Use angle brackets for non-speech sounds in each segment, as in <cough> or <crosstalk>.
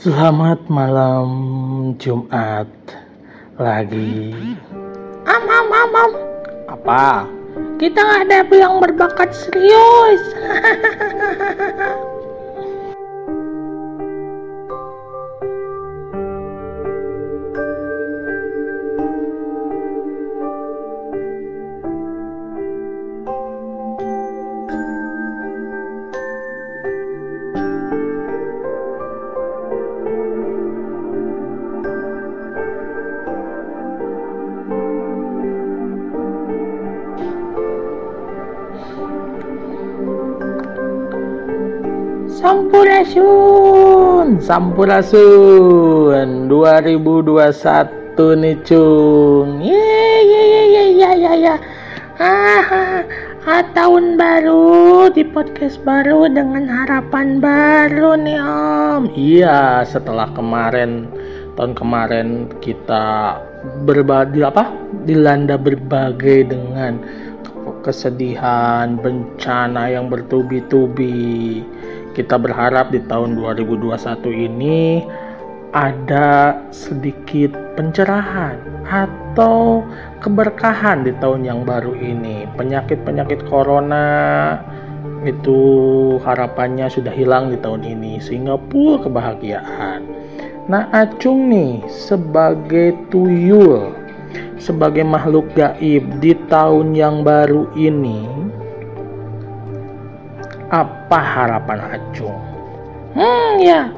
Selamat malam Jumat lagi. Am am am am. Apa? Kita nggak ada yang berbakat serius. <laughs> Sampurasun, Sampurasun 2021 nih cung. Ye ye ye ye ya ya ya. Ah, tahun baru di podcast baru dengan harapan baru nih Om. Iya, setelah kemarin tahun kemarin kita berbagi apa? Dilanda berbagai dengan kesedihan, bencana yang bertubi-tubi kita berharap di tahun 2021 ini ada sedikit pencerahan atau keberkahan di tahun yang baru ini. Penyakit-penyakit corona itu harapannya sudah hilang di tahun ini sehingga full kebahagiaan. Nah, acung nih sebagai tuyul, sebagai makhluk gaib di tahun yang baru ini apa harapan Acung? Hmm ya,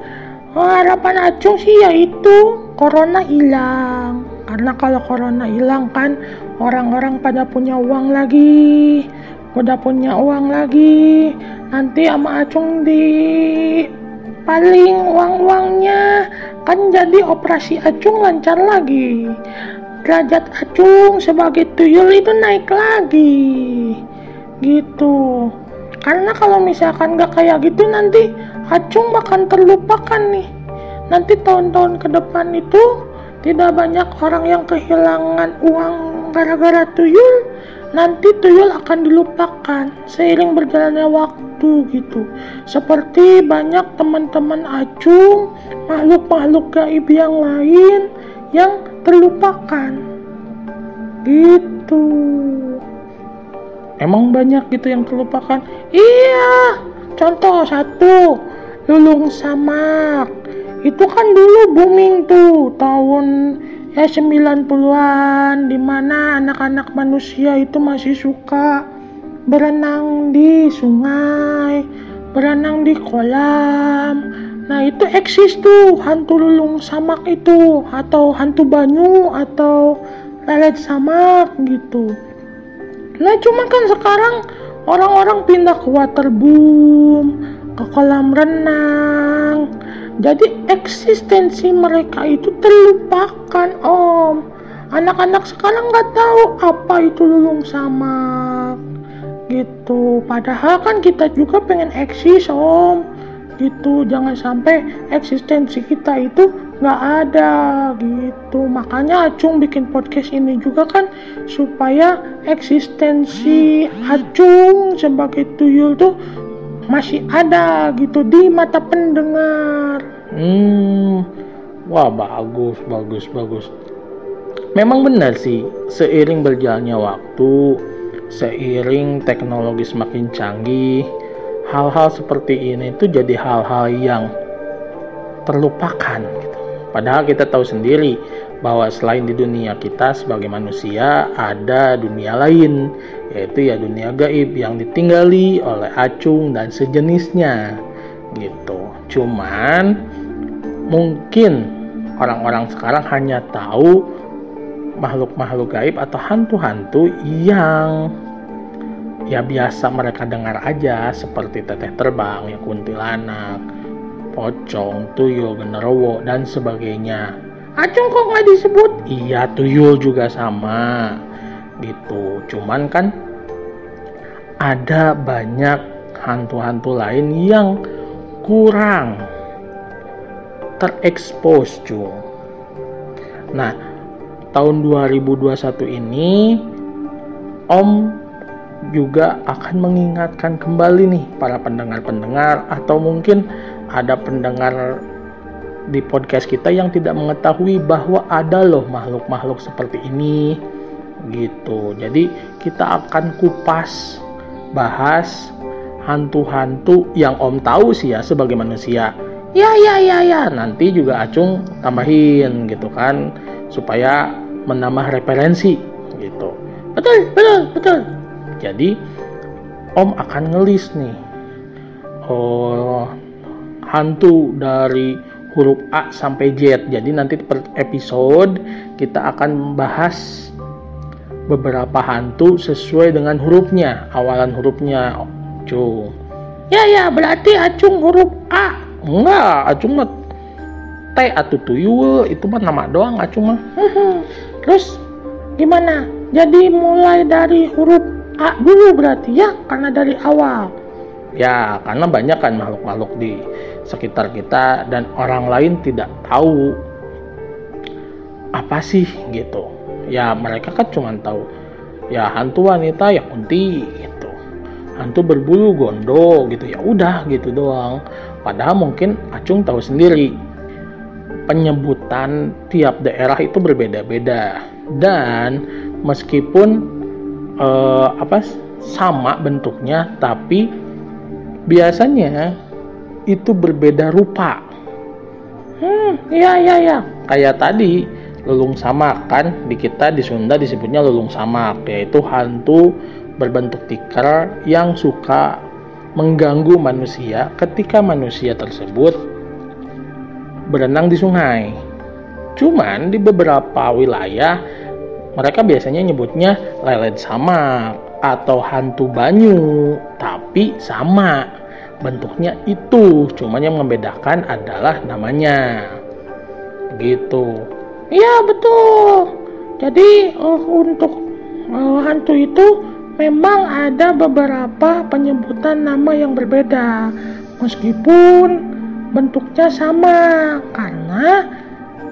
harapan Acung sih yaitu corona hilang. Karena kalau corona hilang kan orang-orang pada punya uang lagi, udah punya uang lagi. Nanti sama Acung di paling uang-uangnya kan jadi operasi Acung lancar lagi. Derajat Acung sebagai tuyul itu naik lagi. Gitu. Karena kalau misalkan nggak kayak gitu nanti Acung bakal terlupakan nih. Nanti tahun-tahun ke depan itu tidak banyak orang yang kehilangan uang gara-gara tuyul. Nanti tuyul akan dilupakan seiring berjalannya waktu gitu. Seperti banyak teman-teman Acung, makhluk-makhluk gaib yang lain yang terlupakan. Gitu. Emang banyak gitu yang terlupakan? Iya, contoh satu, lulung samak. Itu kan dulu booming tuh tahun ya 90-an di mana anak-anak manusia itu masih suka berenang di sungai, berenang di kolam. Nah itu eksis tuh hantu lulung samak itu atau hantu banyu atau lelet samak gitu. Nah cuma kan sekarang orang-orang pindah ke waterboom, ke kolam renang. Jadi eksistensi mereka itu terlupakan om. Anak-anak sekarang nggak tahu apa itu lulung samak gitu. Padahal kan kita juga pengen eksis om gitu jangan sampai eksistensi kita itu nggak ada gitu. Makanya Acung bikin podcast ini juga kan supaya eksistensi Acung sebagai tuyul tuh masih ada gitu di mata pendengar. Hmm. Wah bagus bagus bagus. Memang benar sih seiring berjalannya waktu seiring teknologi semakin canggih hal-hal seperti ini itu jadi hal-hal yang terlupakan. Padahal kita tahu sendiri bahwa selain di dunia kita sebagai manusia ada dunia lain yaitu ya dunia gaib yang ditinggali oleh acung dan sejenisnya gitu. Cuman mungkin orang-orang sekarang hanya tahu makhluk-makhluk gaib atau hantu-hantu yang ya biasa mereka dengar aja seperti teteh terbang, ya kuntilanak, pocong, tuyul, genderuwo dan sebagainya. Acung kok nggak disebut? Iya tuyul juga sama gitu. Cuman kan ada banyak hantu-hantu lain yang kurang terekspos cung. Nah tahun 2021 ini Om juga akan mengingatkan kembali nih para pendengar-pendengar atau mungkin ada pendengar di podcast kita yang tidak mengetahui bahwa ada loh makhluk-makhluk seperti ini gitu. Jadi kita akan kupas bahas hantu-hantu yang Om tahu sih ya sebagai manusia. Ya ya ya ya, nanti juga Acung tambahin gitu kan supaya menambah referensi gitu. Betul, betul, betul. Jadi Om akan ngelis nih. Oh, hantu dari huruf A sampai Z. Jadi nanti per episode kita akan membahas beberapa hantu sesuai dengan hurufnya, awalan hurufnya. Acung. Ya ya, berarti acung huruf A. Enggak, acung mah T atau tuyul itu mah nama doang acung mah. Terus gimana? Jadi mulai dari huruf A dulu berarti ya karena dari awal. Ya, karena banyak kan makhluk-makhluk di sekitar kita dan orang lain tidak tahu apa sih gitu. Ya mereka kan cuma tahu ya hantu wanita ya kunti gitu. Hantu berbulu gondo gitu ya udah gitu doang. Padahal mungkin acung tahu sendiri penyebutan tiap daerah itu berbeda-beda. Dan meskipun eh, apa sama bentuknya tapi biasanya itu berbeda rupa. Hmm, iya iya iya. Kayak tadi lulung samak kan di kita di Sunda disebutnya lulung samak yaitu hantu berbentuk tikar yang suka mengganggu manusia ketika manusia tersebut berenang di sungai. Cuman di beberapa wilayah mereka biasanya nyebutnya lelet samak atau hantu banyu, tapi sama bentuknya itu. Cuman yang membedakan adalah namanya. Gitu. Iya betul. Jadi uh, untuk uh, hantu itu memang ada beberapa penyebutan nama yang berbeda. Meskipun bentuknya sama karena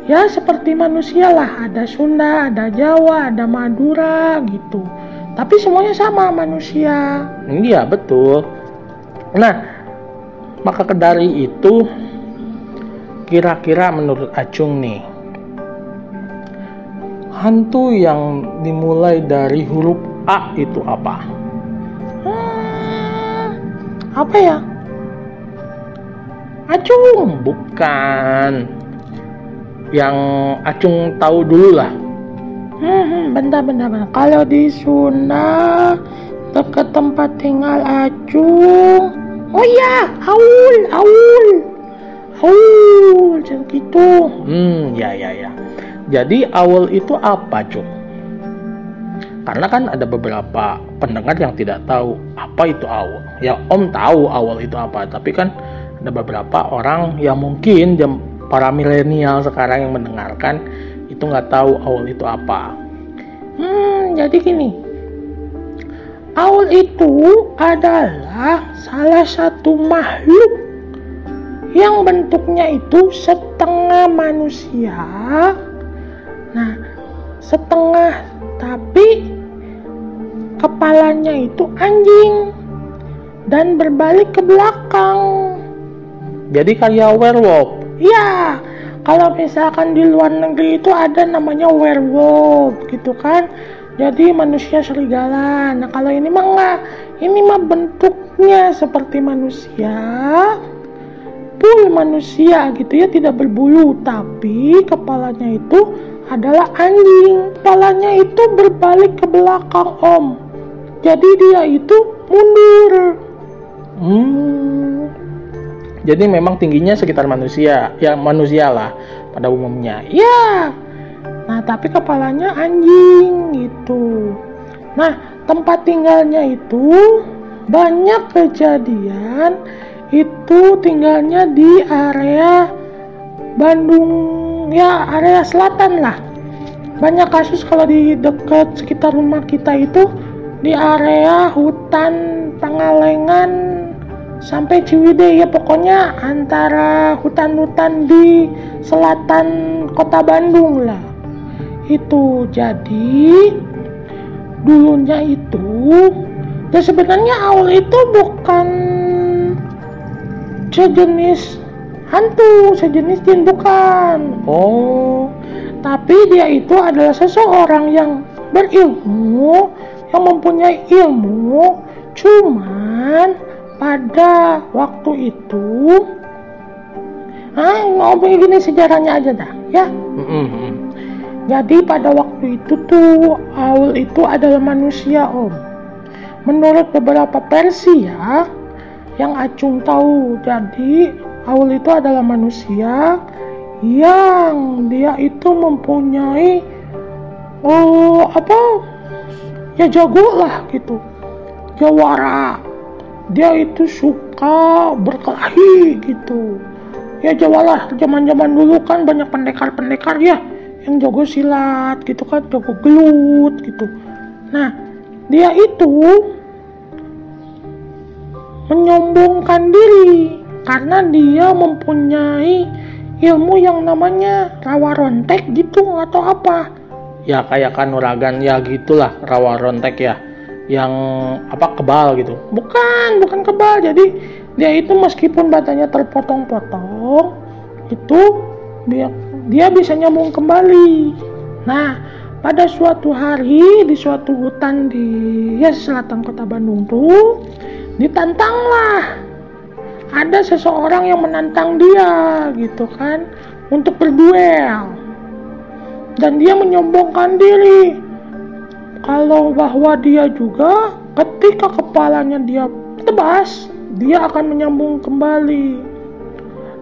ya seperti manusia lah. Ada Sunda ada Jawa ada Madura gitu. Tapi semuanya sama manusia. Iya betul. Nah maka dari itu kira-kira menurut Acung nih hantu yang dimulai dari huruf A itu apa? Hmm, apa ya? Acung bukan yang Acung tahu dulu lah. Hmm, hmm bentar, bentar. Kalau di Sunda dekat tempat tinggal Acung Oh iya, Aul, Aul. Aul, jangan gitu. Hmm, ya ya ya. Jadi Aul itu apa, Cuk? Karena kan ada beberapa pendengar yang tidak tahu apa itu Aul. Ya, Om tahu Aul itu apa, tapi kan ada beberapa orang yang mungkin jam para milenial sekarang yang mendengarkan itu nggak tahu Aul itu apa. Hmm, jadi gini, Aul itu adalah salah satu makhluk yang bentuknya itu setengah manusia. Nah, setengah tapi kepalanya itu anjing dan berbalik ke belakang. Jadi kayak werewolf. Ya, kalau misalkan di luar negeri itu ada namanya werewolf gitu kan jadi manusia serigala. Nah kalau ini mah enggak ini mah bentuknya seperti manusia. Full manusia gitu ya tidak berbulu. Tapi kepalanya itu adalah anjing. Kepalanya itu berbalik ke belakang om. Jadi dia itu mundur. Hmm. jadi memang tingginya sekitar manusia. Ya manusia lah pada umumnya. Ya Nah, tapi kepalanya anjing gitu. Nah, tempat tinggalnya itu banyak kejadian itu tinggalnya di area Bandung ya area selatan lah. Banyak kasus kalau di dekat sekitar rumah kita itu di area hutan Pangalengan sampai Ciwidey ya pokoknya antara hutan-hutan di selatan kota Bandung lah itu jadi dulunya itu ya sebenarnya awal itu bukan sejenis hantu sejenis jin bukan Oh, tapi dia itu adalah seseorang yang berilmu yang mempunyai ilmu. Cuman pada waktu itu ah ngomong gini sejarahnya aja dah ya. Mm-mm. Jadi pada waktu itu tuh Aul itu adalah manusia om. Menurut beberapa versi ya yang Acung tahu jadi Aul itu adalah manusia yang dia itu mempunyai oh apa ya jago lah gitu jawara. Dia itu suka berkelahi gitu. Ya jawalah zaman zaman dulu kan banyak pendekar-pendekar ya yang jago silat gitu kan jago gelut gitu nah dia itu menyombongkan diri karena dia mempunyai ilmu yang namanya rawa rontek gitu atau apa Ya kayak kanuragan ya gitulah rawa rontek ya. Yang apa kebal gitu. bukan bukan kebal jadi dia itu meskipun badannya terpotong-potong itu dia, dia bisa nyambung kembali. Nah pada suatu hari di suatu hutan di ya selatan kota Bandung tuh ditantanglah. Ada seseorang yang menantang dia gitu kan untuk berduel. Dan dia menyombongkan diri. Kalau bahwa dia juga ketika kepalanya dia tebas dia akan menyambung kembali.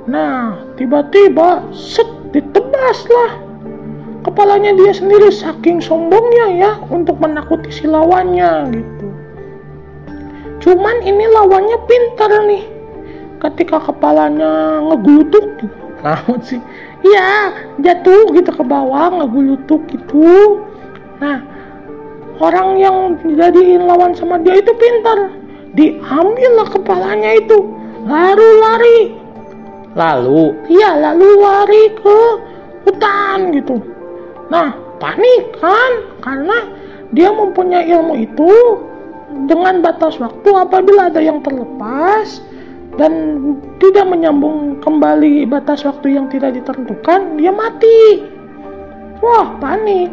Nah tiba-tiba set ditebaslah kepalanya dia sendiri saking sombongnya ya untuk menakuti si lawannya gitu cuman ini lawannya pintar nih ketika kepalanya ngegulutuk. <laughs> Namun sih. Iya, jatuh gitu ke bawah, ngegulutuk gitu. Nah, orang yang dijadiin lawan sama dia itu pintar. Diambil lah kepalanya itu, lalu lari. Lalu Iya, lalu lari ke hutan gitu. Nah, panik kan? Karena dia mempunyai ilmu itu dengan batas waktu apabila ada yang terlepas dan tidak menyambung kembali batas waktu yang tidak ditentukan, dia mati. Wah, panik.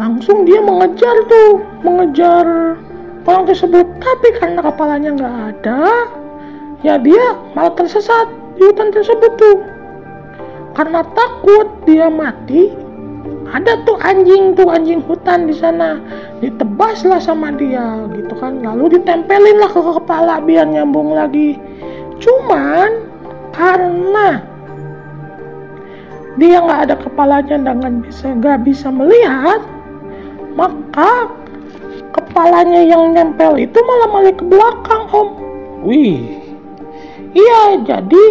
Langsung dia mengejar tuh, mengejar orang tersebut. Tapi karena kepalanya nggak ada, ya dia malah tersesat di hutan tersebut tuh. Karena takut dia mati, ada tuh anjing tuh anjing hutan di sana. Ditebaslah sama dia gitu kan. Lalu ditempelin lah ke kepala biar nyambung lagi. Cuman karena dia nggak ada kepalanya dan bisa nggak bisa melihat maka kepalanya yang nempel itu malah malah ke belakang om. Wih. Iya jadi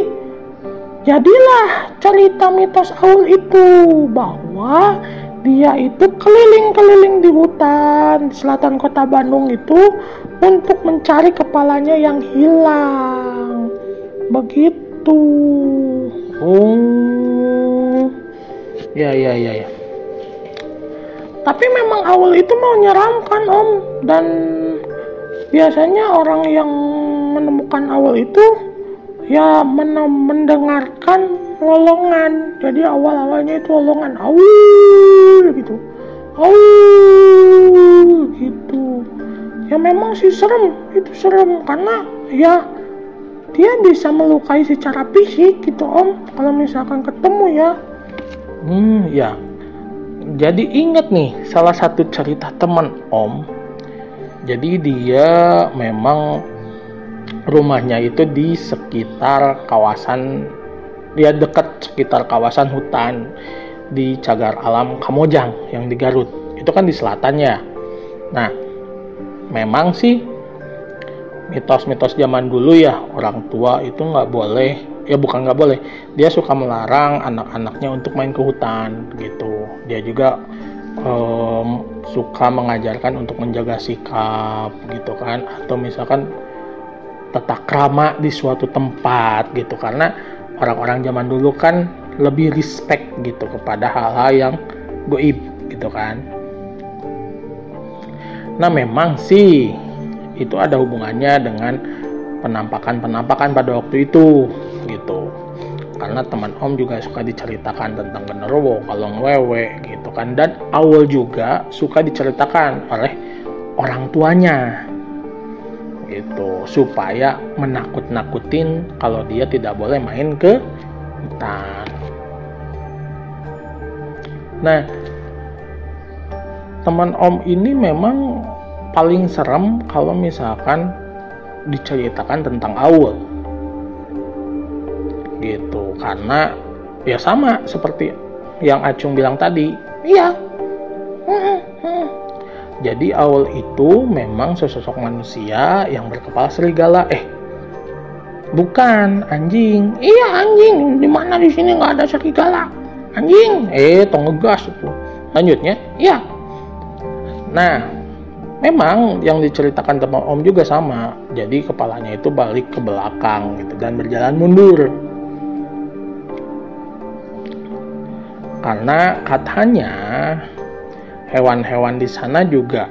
jadilah cerita mitos Aul itu bahwa dia itu keliling-keliling di hutan di selatan kota Bandung itu untuk mencari kepalanya yang hilang. Begitu. Oh. Ya ya ya ya. Tapi memang Aul itu mau menyeramkan om. Dan biasanya orang yang menemukan Aul itu ya men- mendengarkan lolongan. Jadi awal-awalnya itu lolongan awul gitu. Awul gitu. Ya memang sih serem itu serem. Karena ya dia bisa melukai secara fisik gitu om. Kalau misalkan ketemu ya. Hmm ya. Jadi inget nih salah satu cerita teman om. Jadi dia memang rumahnya itu di sekitar kawasan dia dekat sekitar kawasan hutan di cagar alam Kamojang yang di Garut. Itu kan di selatannya. Nah memang sih mitos-mitos zaman dulu ya orang tua itu nggak boleh ya bukan nggak boleh dia suka melarang anak-anaknya untuk main ke hutan gitu. Dia juga um, suka mengajarkan untuk menjaga sikap gitu kan. Atau misalkan tata krama di suatu tempat gitu. Karena orang-orang zaman dulu kan lebih respect gitu kepada hal-hal yang goib gitu kan. Nah memang sih itu ada hubungannya dengan penampakan-penampakan pada waktu itu gitu. Karena teman om juga suka diceritakan tentang genderuwo kalau wewe gitu kan. Dan awal juga suka diceritakan oleh orang tuanya gitu. Supaya menakut-nakutin kalau dia tidak boleh main ke hutan. Nah teman om ini memang paling serem kalau misalkan diceritakan tentang Aul. Gitu karena ya sama seperti yang Acung bilang tadi. Iya jadi Aul itu memang sesosok manusia yang berkepala serigala. Eh bukan anjing. Iya anjing. Di mana? Di sini nggak ada serigala. Anjing. Eh tong ngegas itu. Lanjutnya. Iya. Nah memang yang diceritakan teman Om juga sama. Jadi kepalanya itu balik ke belakang gitu dan berjalan mundur. Karena katanya hewan-hewan di sana juga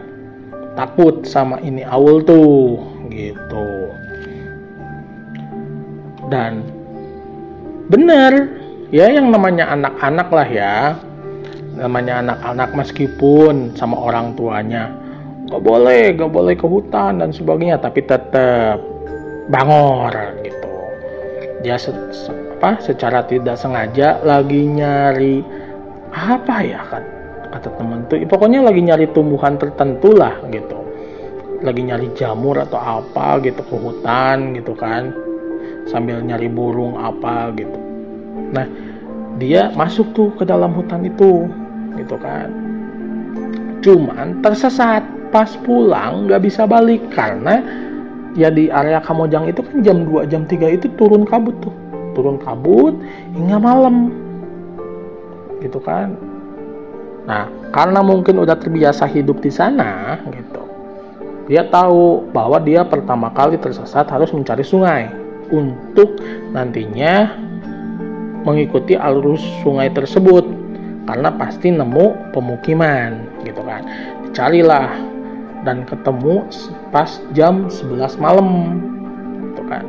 takut sama ini awul tuh gitu. Dan bener ya yang namanya anak-anak lah ya. Namanya anak-anak meskipun sama orang tuanya gak boleh gak boleh ke hutan dan sebagainya tapi tetap bangor gitu. Dia se apa secara tidak sengaja lagi nyari apa ya kan kata temen tuh. Pokoknya lagi nyari tumbuhan tertentu lah gitu. Lagi nyari jamur atau apa gitu ke hutan gitu kan. Sambil nyari burung apa gitu. Nah dia masuk tuh ke dalam hutan itu gitu kan. Cuman tersesat. Pas pulang nggak bisa balik. Karena ya di area Kamojang itu kan jam 2 jam 3 itu turun kabut tuh. Turun kabut hingga malam. Gitu kan nah karena mungkin udah terbiasa hidup di sana gitu dia tahu bahwa dia pertama kali tersesat harus mencari sungai untuk nantinya mengikuti alur sungai tersebut karena pasti nemu pemukiman gitu kan. Dicarilah dan ketemu pas jam 11 malam gitu kan.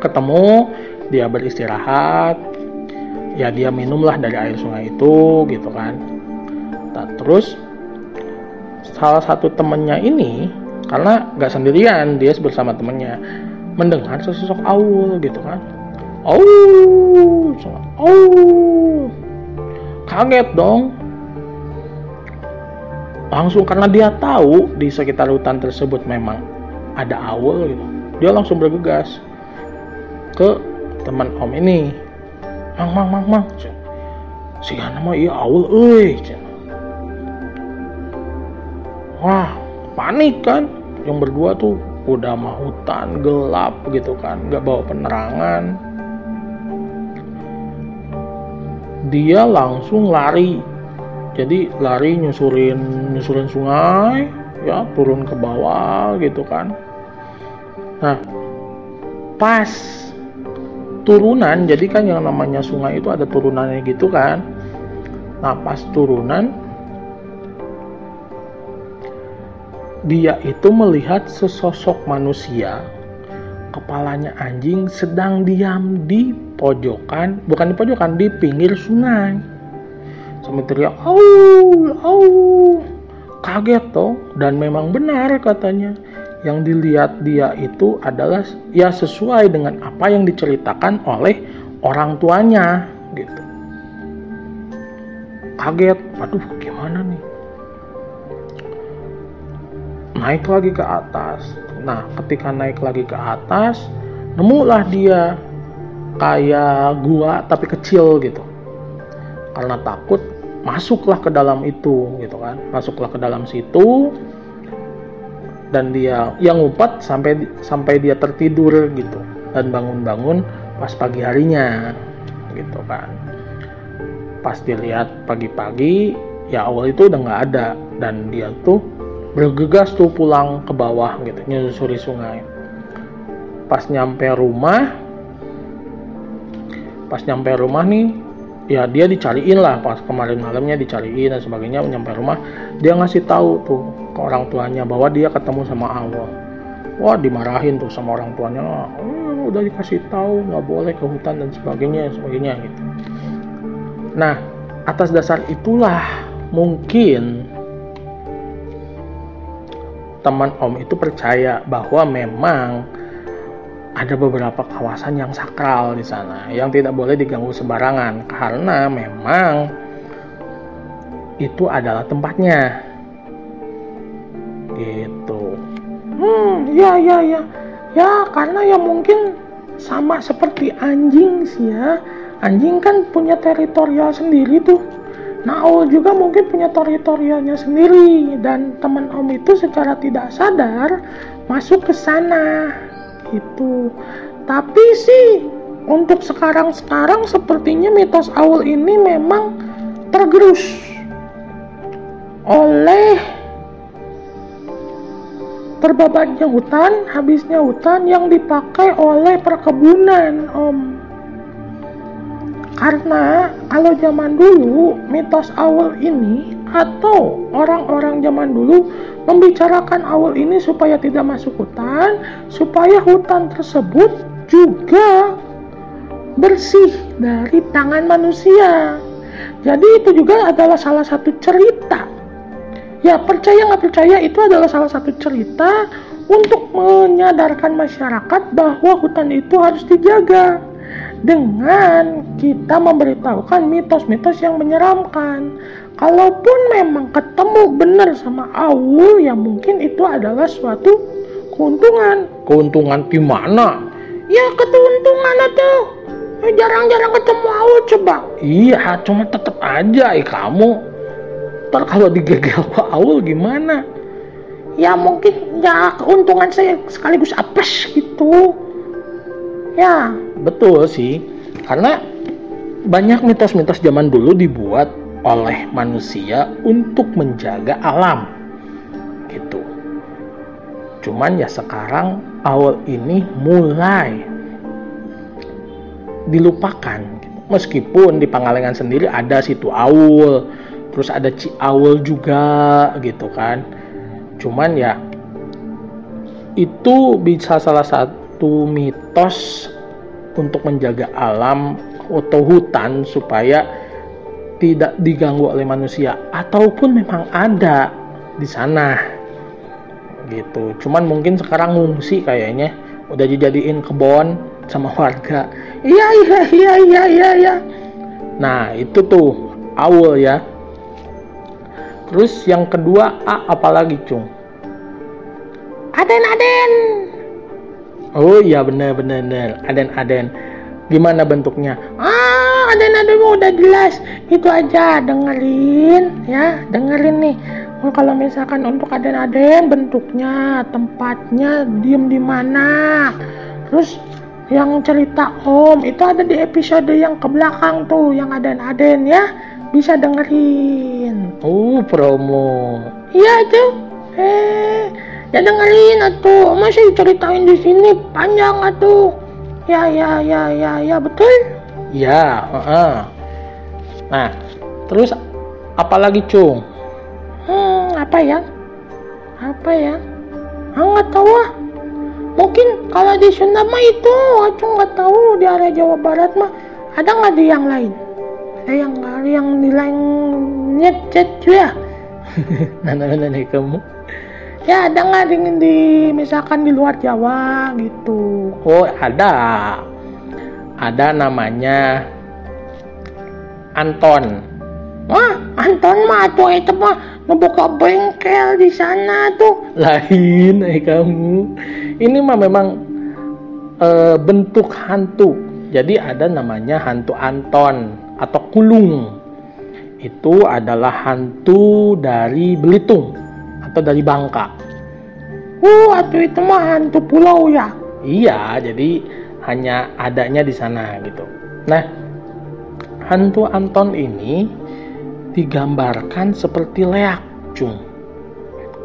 Ketemu dia beristirahat ya dia minumlah dari air sungai itu gitu kan terus salah satu temennya ini karena nggak sendirian dia bersama temennya mendengar sesosok aul gitu kan. Oh oh kaget dong. Langsung karena dia tahu di sekitar hutan tersebut memang ada awal gitu. Dia langsung bergegas ke teman om ini. Mang mang mang mang. Si nama iya awal eh wah panik kan? Yang berdua tuh udah mah hutan gelap gitu kan. Nggak bawa penerangan. Dia langsung lari. Jadi lari nyusurin nyusurin sungai ya turun ke bawah gitu kan. Nah pas turunan jadi kan yang namanya sungai itu ada turunannya gitu kan. Nah pas turunan dia itu melihat sesosok manusia kepalanya anjing sedang diam di pojokan bukan di pojokan di pinggir sungai. Sampai teriak au au kaget toh dan memang benar katanya. Yang dilihat dia itu adalah ya sesuai dengan apa yang diceritakan oleh orang tuanya gitu. Kaget aduh gimana nih naik lagi ke atas. Nah ketika naik lagi ke atas nemulah dia kayak gua tapi kecil gitu. Karena takut masuklah ke dalam itu gitu kan. Masuklah ke dalam situ dan dia yang ngumpet sampai sampai dia tertidur gitu. Dan bangun-bangun pas pagi harinya gitu kan. Pas dilihat pagi-pagi ya awal itu udah nggak ada. Dan dia tuh bergegas tuh pulang ke bawah gitu nyusuri sungai. Pas nyampe rumah pas nyampe rumah nih ya dia dicariin lah pas kemarin malamnya dicariin dan sebagainya nyampe rumah dia ngasih tahu tuh ke orang tuanya bahwa dia ketemu sama Allah. Wah dimarahin tuh sama orang tuanya. Udah dikasih tahu nggak boleh ke hutan dan sebagainya sebagainya gitu. Nah atas dasar itulah mungkin teman om itu percaya bahwa memang ada beberapa kawasan yang sakral di sana yang tidak boleh diganggu sembarangan karena memang itu adalah tempatnya. Gitu. Hmm ya ya ya. Ya karena ya mungkin sama seperti anjing sih ya. Anjing kan punya teritorial sendiri tuh Nah, Aul juga mungkin punya teritorialnya sendiri dan teman Om itu secara tidak sadar masuk ke sana gitu. Tapi sih untuk sekarang-sekarang sepertinya mitos Aul ini memang tergerus oleh terbabatnya hutan, habisnya hutan yang dipakai oleh perkebunan, Om. Karena kalau zaman dulu mitos awal ini atau orang-orang zaman dulu membicarakan awal ini supaya tidak masuk hutan, supaya hutan tersebut juga bersih dari tangan manusia. Jadi itu juga adalah salah satu cerita. Ya percaya nggak percaya itu adalah salah satu cerita untuk menyadarkan masyarakat bahwa hutan itu harus dijaga dengan kita memberitahukan mitos-mitos yang menyeramkan. Kalaupun memang ketemu benar sama Awu, ya mungkin itu adalah suatu keuntungan. Keuntungan di mana? Ya keuntungan itu. Eh, jarang-jarang ketemu Awu coba. Iya, cuma tetap aja eh kamu. Ntar kalau digegel Pak Awu gimana? Ya mungkin ya keuntungan saya sekaligus apes gitu. Ya, betul sih. Karena banyak mitos-mitos zaman dulu dibuat oleh manusia untuk menjaga alam. Gitu. Cuman ya sekarang awal ini mulai dilupakan. Meskipun di Pangalengan sendiri ada situ awul, terus ada Ci Awul juga gitu kan. Cuman ya itu bisa salah satu satu mitos untuk menjaga alam atau hutan supaya tidak diganggu oleh manusia ataupun memang ada di sana. Gitu. Cuman mungkin sekarang ngungsi kayaknya. Udah dijadiin kebon sama warga. Iya iya iya iya iya iya. Nah itu tuh awal ya. Terus yang kedua A apalagi cung? Aden Aden Oh iya bener bener bener. Aden Aden. Gimana bentuknya? Ah, Aden Aden udah jelas. Itu aja dengerin ya, dengerin nih. Oh, kalau misalkan untuk Aden Aden bentuknya, tempatnya, diem di mana. Terus yang cerita Om itu ada di episode yang ke belakang tuh, yang Aden Aden ya. Bisa dengerin. Oh, promo. Iya tuh. Eh, ya dengerin atuh masih ceritain di sini panjang atuh. Ya ya ya ya ya betul? Ya uh -uh. nah terus apalagi cung? Hmm apa ya? Apa ya? Ah nggak tahu ah. Mungkin kalau di Sunda mah itu aku nggak tahu. Di area Jawa Barat mah ada nggak di yang lain? Ada yang yang di lain? Nyet ya nana nana kamu ya ada nggak di, di misalkan di luar Jawa gitu? Oh ada. Ada namanya Anton. Wah Anton mah tuh itu mah ngebuka bengkel di sana tuh. Lain eh kamu. Ini mah memang e, bentuk hantu. Jadi ada namanya hantu Anton atau kulung. Itu adalah hantu dari Belitung atau dari Bangka. Oh, atau itu mah hantu pulau ya? Iya, jadi hanya adanya di sana gitu. Nah, hantu Anton ini digambarkan seperti leak, cung.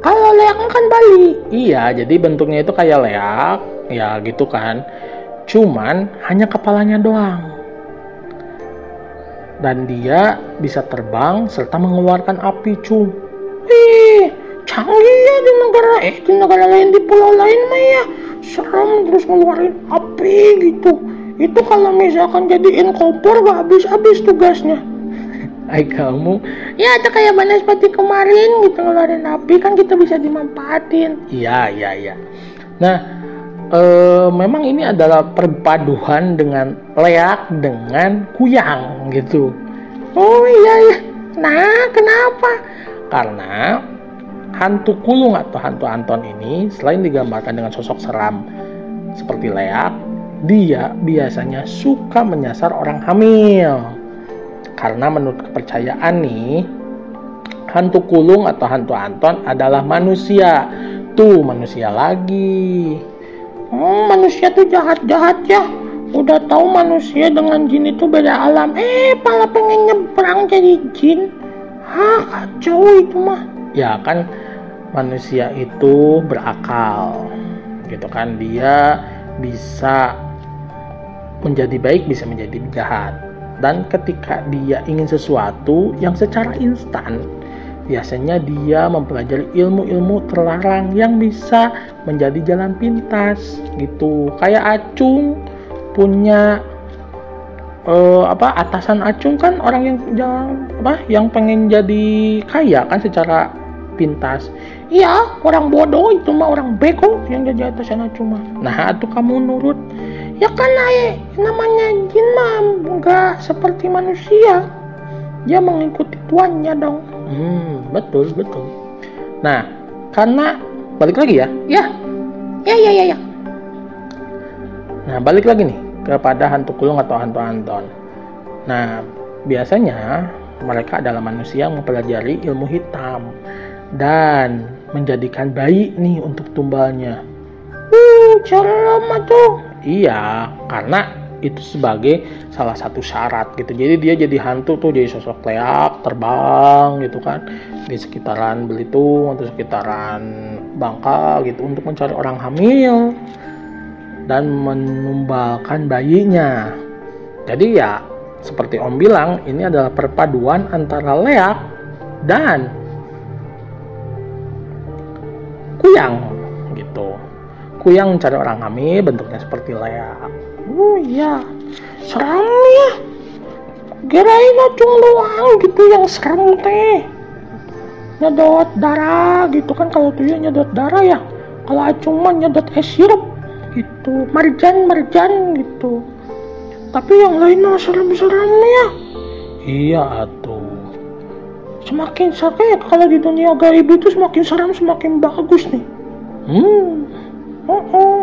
Kalau leak kan Bali. Iya, jadi bentuknya itu kayak leak, ya gitu kan. Cuman hanya kepalanya doang. Dan dia bisa terbang serta mengeluarkan api, cung. Ih, canggih ya di negara eh di negara lain di pulau lain mah ya serem terus ngeluarin api gitu. Itu kalau misalkan jadiin kompor gak habis-habis tugasnya. <laughs> Ay kamu. Ya itu kayak seperti kemarin gitu ngeluarin api. Kan kita bisa dimanfaatin. Iya iya iya. Nah eh, memang ini adalah perpaduan dengan leak dengan kuyang gitu. Oh iya iya. Nah kenapa? Karena hantu kulung atau hantu Anton ini selain digambarkan dengan sosok seram seperti leak dia biasanya suka menyasar orang hamil. Karena menurut kepercayaan nih hantu kulung atau hantu Anton adalah manusia. Tuh manusia lagi. Hmm, manusia tuh jahat-jahat ya. Udah tahu manusia dengan jin itu beda alam. Eh malah pengen nyebrang jadi jin. Hah kacau itu mah ya kan manusia itu berakal gitu kan? Dia bisa menjadi baik bisa menjadi jahat. Dan ketika dia ingin sesuatu yang secara instan biasanya dia mempelajari ilmu-ilmu terlarang yang bisa menjadi jalan pintas gitu. Kayak acung punya uh, apa atasan acung kan orang yang yang apa yang pengen jadi kaya kan secara pintas. Iya orang bodoh itu mah orang beko yang jadi atasan acung mah nah itu kamu nurut. Ya kan ay, namanya jin mah enggak seperti manusia. Dia mengikuti tuannya dong. Hmm betul betul. Nah karena balik lagi ya? Ya. Ya ya ya, ya. nah balik lagi nih kepada hantu kulung atau hantu Anton. Nah biasanya mereka adalah manusia yang mempelajari ilmu hitam dan menjadikan bayi nih untuk tumbalnya uh cerama tuh Iya, karena itu sebagai salah satu syarat gitu. Jadi dia jadi hantu tuh jadi sosok leak, terbang gitu kan di sekitaran Belitung atau sekitaran Bangka gitu untuk mencari orang hamil dan menumbalkan bayinya. Jadi ya seperti Om bilang ini adalah perpaduan antara leak dan kuyang gitu. Kuyang mencari orang hamil bentuknya seperti leak. Oh iya. Serem ya. Kirain acung doang gitu yang serem teh. Nyedot darah gitu kan kalau ya nyedot darah ya. Kalau acung nyedot es sirup gitu. Marjan marjan gitu. Tapi yang lain mah serem-serem ya. Iya atuh semakin sakit kalau di dunia gaib itu semakin serem semakin bagus nih hmm Oh, oh.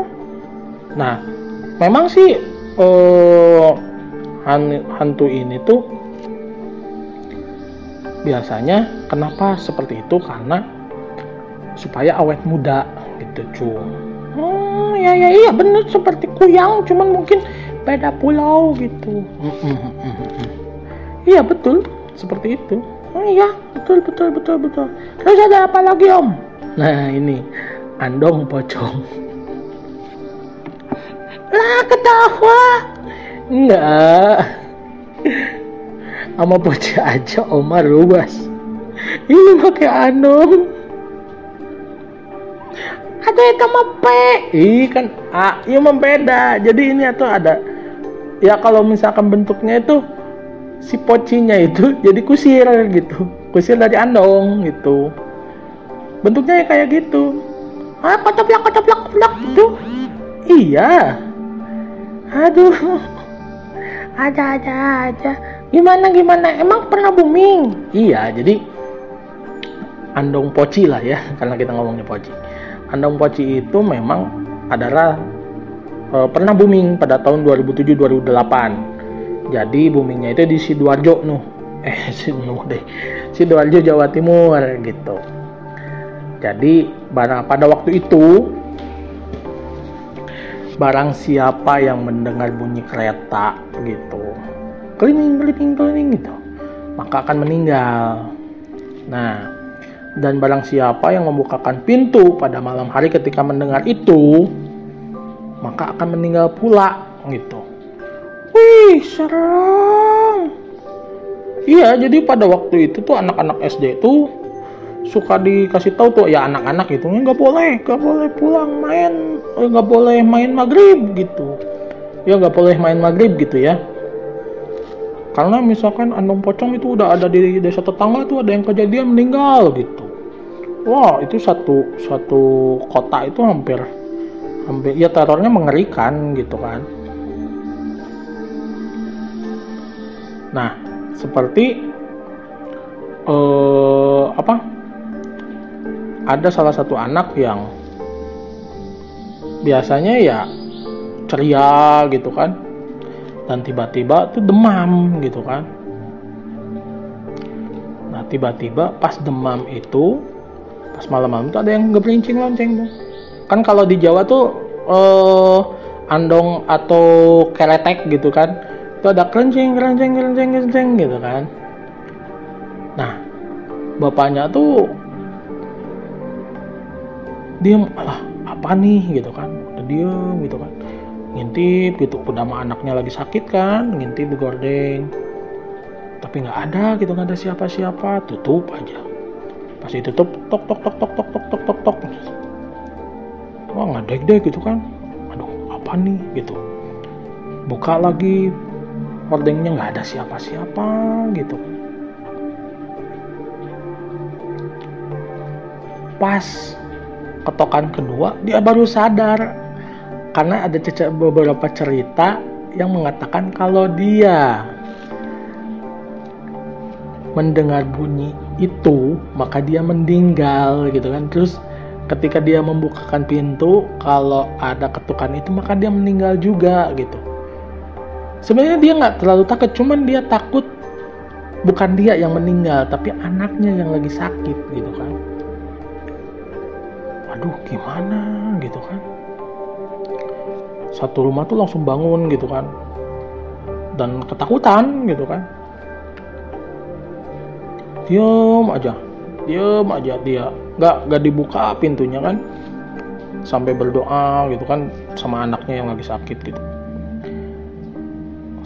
Nah, memang sih uh, hantu ini tuh biasanya kenapa seperti itu karena supaya awet muda gitu cu. Hmm, ya ya iya bener seperti kuyang cuman mungkin beda pulau gitu. Iya betul seperti itu. Oh, iya betul betul betul betul. Terus ada apa lagi om? Nah ini andong pocong. Lah ketawa. Enggak. Sama bocah aja Omar luas. Ini pakai andong ada yang sama P. Ih kan A ya membeda jadi ini tuh ada ya kalau misalkan bentuknya itu si pocinya itu <laughs> jadi kusir gitu kusir dari andong gitu bentuknya kayak gitu ah kotoplak kotoplak kotoplak itu iya Aduh, <laughs> ada-ada aja. Gimana gimana? Emang pernah booming? Iya, jadi andong poci lah ya, <laughs> karena kita ngomongnya poci. Andong poci itu memang adalah e, pernah booming pada tahun 2007-2008. Jadi boomingnya itu di sidoarjo nuh, eh <laughs> sidoarjo deh, sidoarjo Jawa Timur gitu. Jadi pada waktu itu barang siapa yang mendengar bunyi kereta gitu. Keliling keliling keliling gitu. Maka akan meninggal. Nah dan barang siapa yang membukakan pintu pada malam hari ketika mendengar itu maka akan meninggal pula gitu wih serem iya jadi pada waktu itu tuh anak-anak SD itu suka dikasih tahu tuh ya anak-anak gitu nggak boleh nggak boleh pulang main nggak boleh main maghrib gitu. Ya nggak boleh main maghrib gitu ya. Karena misalkan andong pocong itu udah ada di desa tetangga tuh ada yang kejadian meninggal gitu. Wah itu satu satu kota itu hampir hampir ya terornya mengerikan gitu kan nah seperti eh, apa? Ada salah satu anak yang biasanya ya ceria gitu kan. Dan tiba-tiba tuh demam gitu kan. Nah tiba-tiba pas demam itu pas malam-malam tuh ada yang ngeberincing lonceng tuh. Kan kalau di Jawa tuh eh, andong atau keretek gitu kan itu ada kerencing kerencing kerencing kerencing gitu kan. Nah bapaknya tuh diem alah apa nih? gitu kan. Udah diem gitu kan. Ngintip gitu udah sama anaknya lagi sakit kan ngintip di gordeng. Tapi nggak ada gitu nggak ada siapa-siapa tutup aja. Pas ditutup tok tok tok tok tok tok tok tok. Tok wah nggak dek dek gitu kan. Aduh apa nih? gitu. Buka lagi gordengnya nggak ada siapa-siapa gitu. Pas ketokan kedua dia baru sadar. Karena ada beberapa cerita yang mengatakan kalau dia mendengar bunyi itu maka dia meninggal gitu kan. Terus ketika dia membukakan pintu kalau ada ketukan itu maka dia meninggal juga gitu sebenarnya dia nggak terlalu takut cuman dia takut bukan dia yang meninggal tapi anaknya yang lagi sakit gitu kan. Aduh gimana gitu kan. Satu rumah tuh langsung bangun gitu kan. Dan ketakutan gitu kan. Diem aja diem aja dia. Nggak nggak dibuka pintunya kan. Sampai berdoa gitu kan sama anaknya yang lagi sakit gitu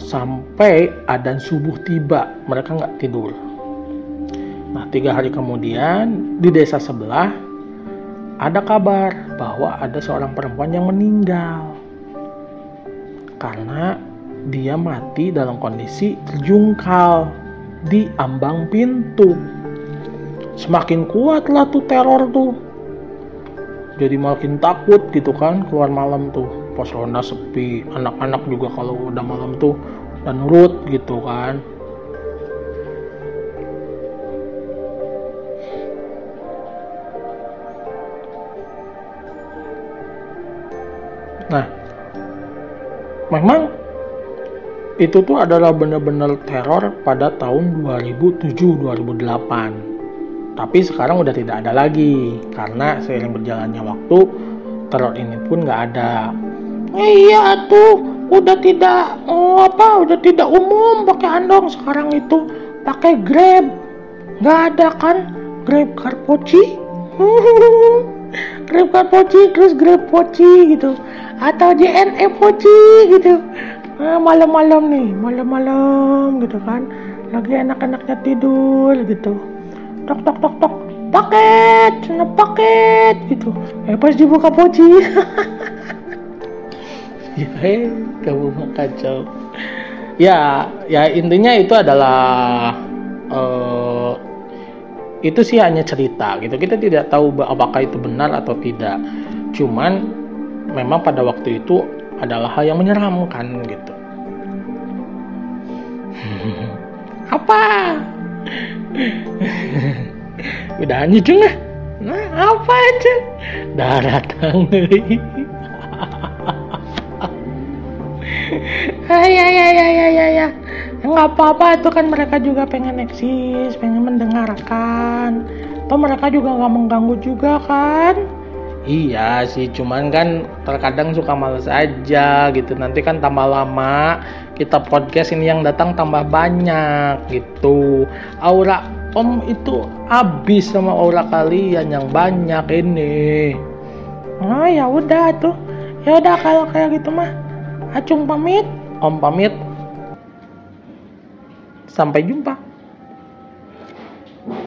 sampai adan subuh tiba mereka nggak tidur nah tiga hari kemudian di desa sebelah ada kabar bahwa ada seorang perempuan yang meninggal karena dia mati dalam kondisi terjungkal di ambang pintu. Semakin kuatlah tuh teror tuh. Jadi makin takut gitu kan keluar malam tuh. Pos ronda sepi, anak-anak juga kalau udah malam tuh dan nurut gitu kan. Nah, memang itu tuh adalah benar-benar teror pada tahun 2007-2008. Tapi sekarang udah tidak ada lagi karena seiring berjalannya waktu teror ini pun nggak ada. Iya tuh, udah tidak oh, apa, udah tidak umum pakai andong sekarang itu. Pakai Grab. Nggak ada kan? Grab Carpoci? <laughs> Grab Carpoci terus Grab Poci gitu. Atau JNE Poci gitu. Nah, malam-malam nih malam-malam gitu kan. Lagi anak-anaknya tidur gitu. Tok tok tok tok. Paket paket gitu. Eh pas dibuka Poci <laughs> ya eh, kamu kacau ya ya intinya itu adalah uh, itu sih hanya cerita gitu kita tidak tahu apakah itu benar atau tidak cuman memang pada waktu itu adalah hal yang menyeramkan gitu. <laughs> apa? <laughs> Udah anjing lah. Nah, apa aja? Datang <laughs> Ah, ya ya ya ya ya ya. Nggak apa-apa itu kan mereka juga pengen eksis, pengen mendengarkan. Atau mereka juga nggak mengganggu juga kan? Iya sih, cuman kan terkadang suka males aja gitu. Nanti kan tambah lama kita podcast ini yang datang tambah banyak gitu. Aura Om itu habis sama aura kalian yang banyak ini. Oh ya udah tuh. Ya udah kalau kayak gitu mah. Acung pamit. Om pamit. Sampai jumpa.